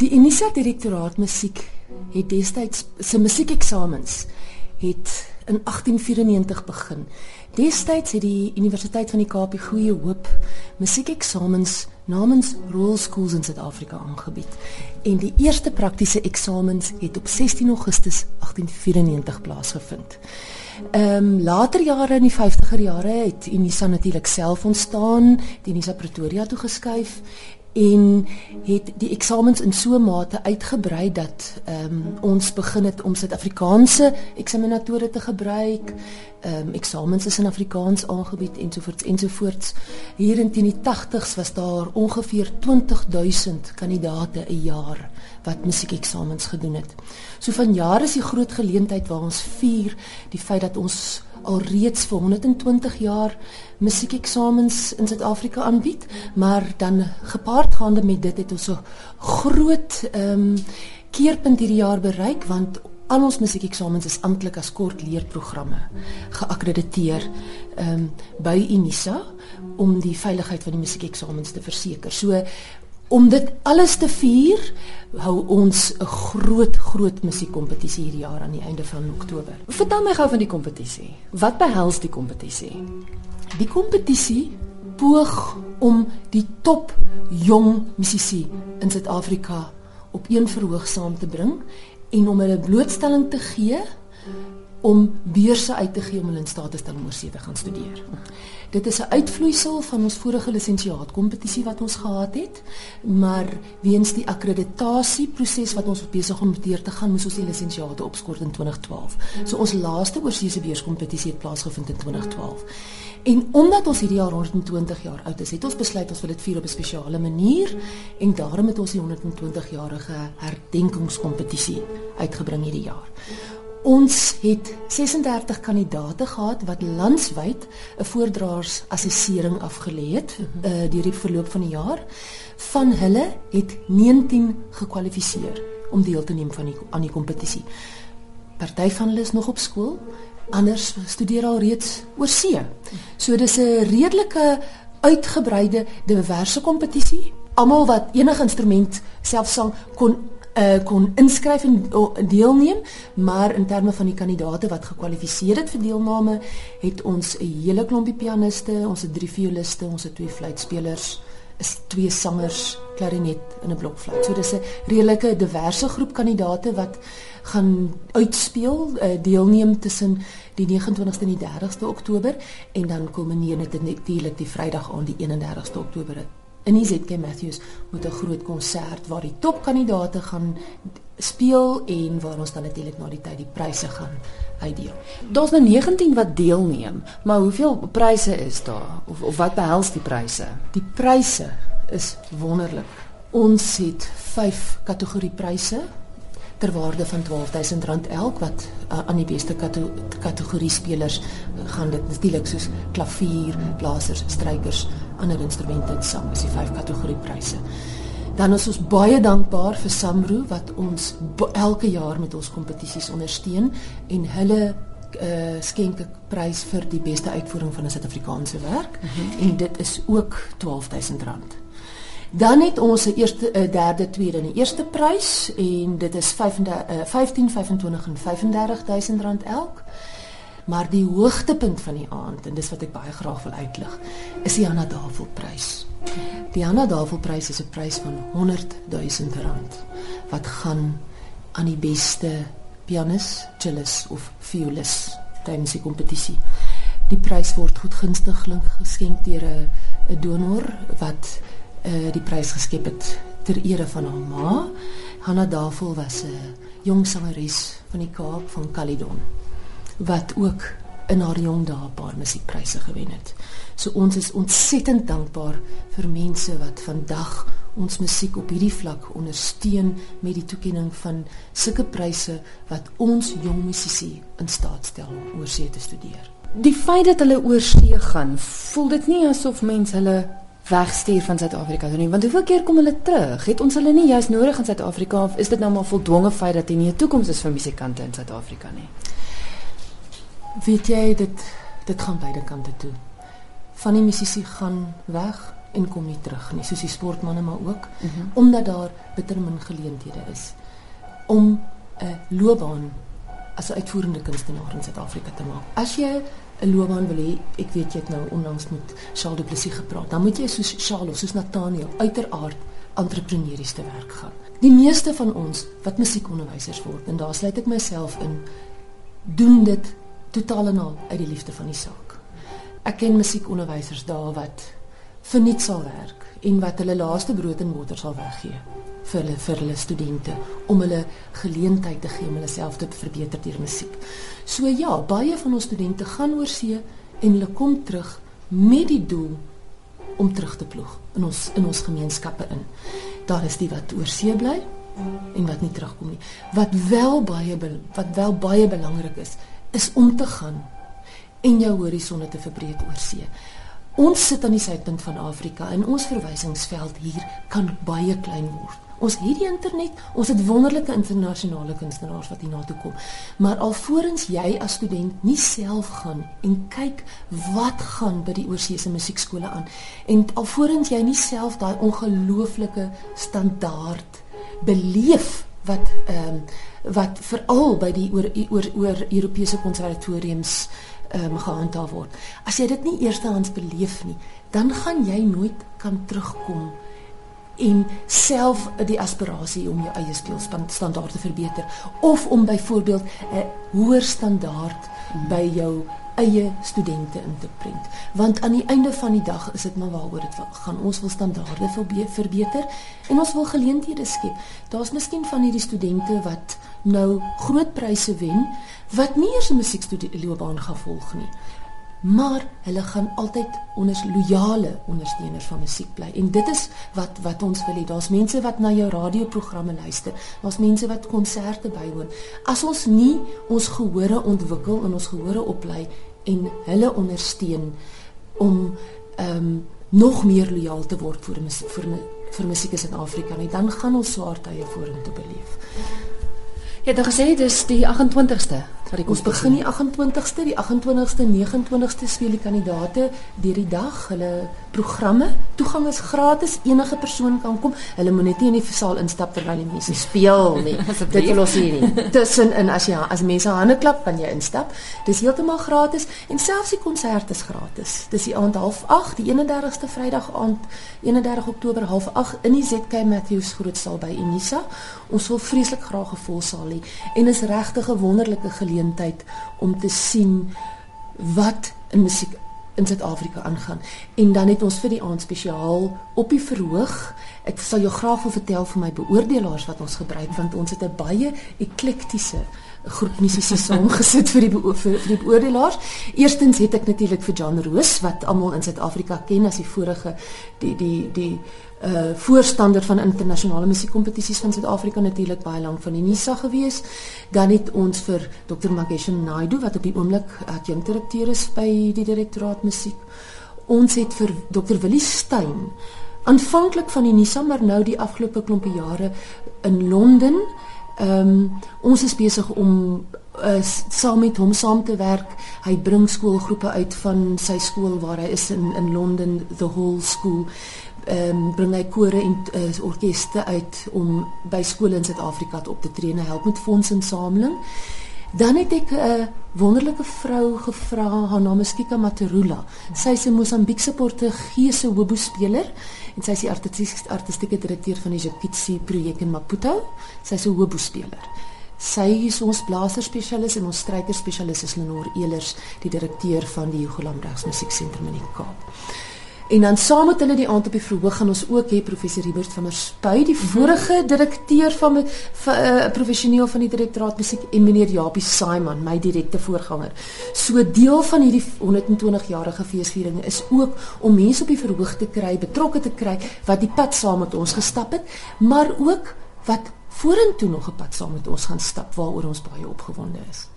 Die Unisa Direktoraat Musiek het destyds se musiekeksamens het in 1894 begin. Destyds het die Universiteit van die Kaap die Goeie Hoop musiekeksamens namens Royal Schools in Suid-Afrika aangebied. En die eerste praktiese eksamens het op 16 Augustus 1894 plaasgevind. Ehm um, later jare in die 50er jare het Unisa natuurlik self ontstaan, die Unisa Pretoria toe geskuif en het die eksamens in so 'n mate uitgebrei dat ehm um, ons begin het om Suid-Afrikaanse eksaminatore te gebruik. Ehm um, eksamens is in Afrikaans aangebied ensovoorts ensovoorts. Hier in die 80's was daar ongeveer 20000 kandidate 'n jaar wat musiekeksamens gedoen het. So van jare is die groot geleentheid waar ons vier die feit dat ons alreeds vir 120 jaar musiekeksamens in Suid-Afrika aanbied, maar dan gepaardgaande met dit het ons so groot ehm um, keerpunt hierdie jaar bereik want al ons musiekeksamens is amptelik as kort leerprogramme geakkrediteer ehm um, by Unisa om die veiligheid van die musiekeksamens te verseker. So om dit alles te vier, hou ons 'n groot groot musiekkompetisie hierdie jaar aan die einde van Oktober. Vertel my gou van die kompetisie. Wat behels die kompetisie? Die kompetisie poog om die top jong musisi in Suid-Afrika op een verhoog saam te bring en om hulle blootstelling te gee om beurse uit te gee om hulle in staat te stel om oorsee te gaan studeer. Dit is 'n uitvloeisel van ons vorige lisensiaat kompetisie wat ons gehad het, maar weens die akkreditasieproses wat ons besig om deur te gaan, moes ons die lisensiate opskort in 2012. So ons laaste oorsee beurskompetisie het plaasgevind in 2012. En omdat ons hierdie jaar 120 jaar oud is, het ons besluit ons wil dit vier op 'n spesiale manier en daarom het ons die 120 jarige herdenkingskompetisie uitgebring hierdie jaar. Ons het 36 kandidate gehad wat landwyd 'n voordraersassessering afgelê het uh, deur die verloop van die jaar. Van hulle het 19 gekwalifiseer om deel te neem van die aan die kompetisie. Party van hulle is nog op skool, anders studeer al reeds oor see. So dis 'n redelike uitgebreide diverse kompetisie. Almal wat enige instrument selfs sang kon uh, kon inskryf en uh, deelneem, maar in terme van die kandidate wat gekwalifiseer het vir deelname, het ons 'n hele klompie pianiste, ons het drie violiste, ons het twee fluitspelers, is twee sangers, klarinet en 'n blokfluit. So dis 'n redelike diverse groep kandidate wat gaan uitspeel, uh, deelneem tussen die 29ste en die 30ste Oktober en dan kulmineer dit natuurlik die Vrydag aan die 31ste Oktober in die ZK Matthews met 'n groot konsert waar die topkandidaate gaan speel en waar ons dan natuurlik na die tyd die pryse gaan uitdeel. Daar's nou 19 wat deelneem, maar hoeveel pryse is daar of of wat behels die pryse? Die pryse is wonderlik. Ons het 5 kategorie pryse ter waarde van R12000 elk wat uh, aan die beste kategorie spelers uh, gaan dit natuurlik soos klavier, blasers, strykers, ander instrumente en sang is die vyf kategorie pryse. Dan is ons baie dankbaar vir Samro wat ons elke jaar met ons kompetisies ondersteun en hulle uh, skenk 'n prys vir die beste uitvoering van 'n Suid-Afrikaanse werk mm -hmm. en dit is ook R12000. Dan het ons 'n eerste 'n eh, derde tweede en 'n eerste prys en dit is 15 15 25 en 35000 rand elk. Maar die hoogtepunt van die aand en dis wat ek baie graag wil uitlig, is die Anna Davel prys. Die Anna Davel prys is 'n prys van 100 000 rand wat gaan aan die beste pianis, cellist of violis tydens die kompetisie. Die prys word goedgunstiglik geskenk deur 'n donor wat uh, die prys geskep het ter ere van haar ma. Hanna Davel was 'n jong sangeres van die Kaap van Caledon wat ook in haar jong dae 'n paar musiekpryse gewen het. So ons is ontsettend dankbaar vir mense wat vandag ons musiek op hierdie vlak ondersteun met die toekenning van sulke pryse wat ons jong musisi in staat stel om oorsee te studeer. Die feit dat hulle oorsee gaan, voel dit nie asof mense hulle wegstuur van Suid-Afrika toe nie. Want hoeveel keer kom hulle terug? Het ons hulle nie juist nodig in Suid-Afrika of is dit nou maar voldwonge feit dat hier nie 'n toekoms is vir musikante in Suid-Afrika nie? Weet jy dit dit gaan beide kante toe. Van die musisi gaan weg en kom nie terug nie, soos die sportmense maar ook, mm -hmm. omdat daar bitter min geleenthede is om 'n loopbaan as 'n uitvoerende kunstenaar in Suid-Afrika te maak. As jy 'n loopbaan wil hê, ek weet jy het nou onlangs met Charles Du Plessis gepraat, dan moet jy soos Charles, soos Nathaniel uiteraard entrepreneurs te werk gaan. Die meeste van ons wat musiekonderwysers word en daar sluit ek myself in, doen dit totaal en al uit die liefde van die saak. Ek ken musiekonderwysers daar wat vir niks sal werk en wat hulle laaste brood en botter sal weggee vir hulle vir hulle studente om hulle geleentheid te gee om hulle self te verbeter deur musiek. So ja, baie van ons studente gaan oor see en hulle kom terug met die doel om terug te ploeg in ons in ons gemeenskappe in. Daar is die wat oor see bly en wat nie terugkom nie. Wat wel baie wat wel baie belangrik is, is om te gaan en jou horisonne te verbreek oor see. Ons sit aan die suidpunt van Afrika en ons verwysingsveld hier kan baie klein word. Ons het die internet, ons het wonderlike internasionale kunstenaars wat hier na toe kom. Maar alvorens jy as student nie self gaan en kyk wat gaan by die oorseese musiekskole aan en alvorens jy nie self daai ongelooflike standaard beleef wat ehm um, wat veral by die oor oor oor Europese konservatoriums ehm um, gehandhaaf word. As jy dit nie eerstehands beleef nie, dan gaan jy nooit kan terugkom en self die aspirasie om jou eie speelstandaarde te verbeter of om byvoorbeeld 'n hoër standaard mm. by jou eie studente in te prent. Want aan die einde van die dag is dit maar waaroor dit gaan. Ons wil standaarde verbeter en ons wil geleenthede skep. Daar's miskien van hierdie studente wat nou groot pryse wen wat nie eers 'n musiekstudieloopbaan gaan volg nie maar hulle gaan altyd onder loyale ondersteuners van musiek bly. En dit is wat wat ons wil hê. Daar's mense wat na jou radioprogramme luister. Daar's mense wat konserte bywoon. As ons nie ons gehore ontwikkel en ons gehore oplei en hulle ondersteun om ehm um, nog meer loyaal te word vir vir vir musiek in Suid-Afrika nie dan gaan ons swaar tye vorentoe beleef Jy het gesê dis die 28ste wat ek ons begin die 28ste, die 28ste, 29ste speel die kandidate deur die dag. Hulle programme. Toegang is gratis, enige persoon kan kom. Hulle moet net nie in die saal instap terwyl die mense speel nie. Dit wil ons hier nie. Tussenin as jy as mense hande klap, kan jy instap. Dis heeltemal gratis en selfs die konsert is gratis. Dis die aand 08:30, die 31ste Vrydag aand, 31 Oktober 08:30 in die ZK Matthews Grootsaal by Unisa. Ons wil vreeslik graag 'n vol saal hê en is regtig 'n wonderlike geleentheid om te sien wat in musiek in Suid-Afrika aangaan. En dan het ons vir die aand spesiaal op die verhoog. Ek sal jou graag wil vertel van my beoordelaars wat ons gebruik want ons het 'n baie eklektiese groep musisië saamgesit vir die vir, vir die beoordelaars. Eerstens het ek natuurlik vir John Roos wat almal in Suid-Afrika ken as die vorige die die die uh voorstander van internasionale musiekkompetisies van Suid-Afrika natuurlik baie lank van die NISA gewees. Dan het ons vir Dr. Mageshan Naidu wat op die oomblik adjunkdirekteur is by die direktoraat musiek. Ons het vir Dr. Willie Steyn aanvanklik van die NISA maar nou die afgelope klompe jare in Londen Ehm um, ons is besig om uh, saam met hom saam te werk. Hy bring skoolgroepe uit van sy skool waar hy is in in Londen, the Hall School. Um, bring hy kore en uh, orkeste uit om by skole in Suid-Afrika te tree en help met fondsinsameling. Dan het ek 'n uh, wonderlike vrou gevra, haar naam is Kika Materula. Sy is 'n Mosambiekse Portugese hobo speler en sy is die artistieke artistieke direkteur van die Jokitsi projek in Maputo. Sy is 'n hobo speler. Sy is ons blaser spesialis en ons stryker spesialis is Lenore Elers, die direkteur van die Hugo Lambrechts Musieksentrum in die Kaap. En dan saam met hulle die aand op die verhoog gaan ons ook hê professor Hubert van der Spuy, die mhm. vorige direkteur van 'n uh, professioneel van die direktoraat musiek en meneer Japie Saiman, my direkte voorganger. So deel van hierdie 120 jarige feesviering is ook om mense op die verhoog te kry, betrokke te kry wat die pad saam met ons gestap het, maar ook wat vorentoe nog 'n pad saam met ons gaan stap waaroor ons baie opgewonde is.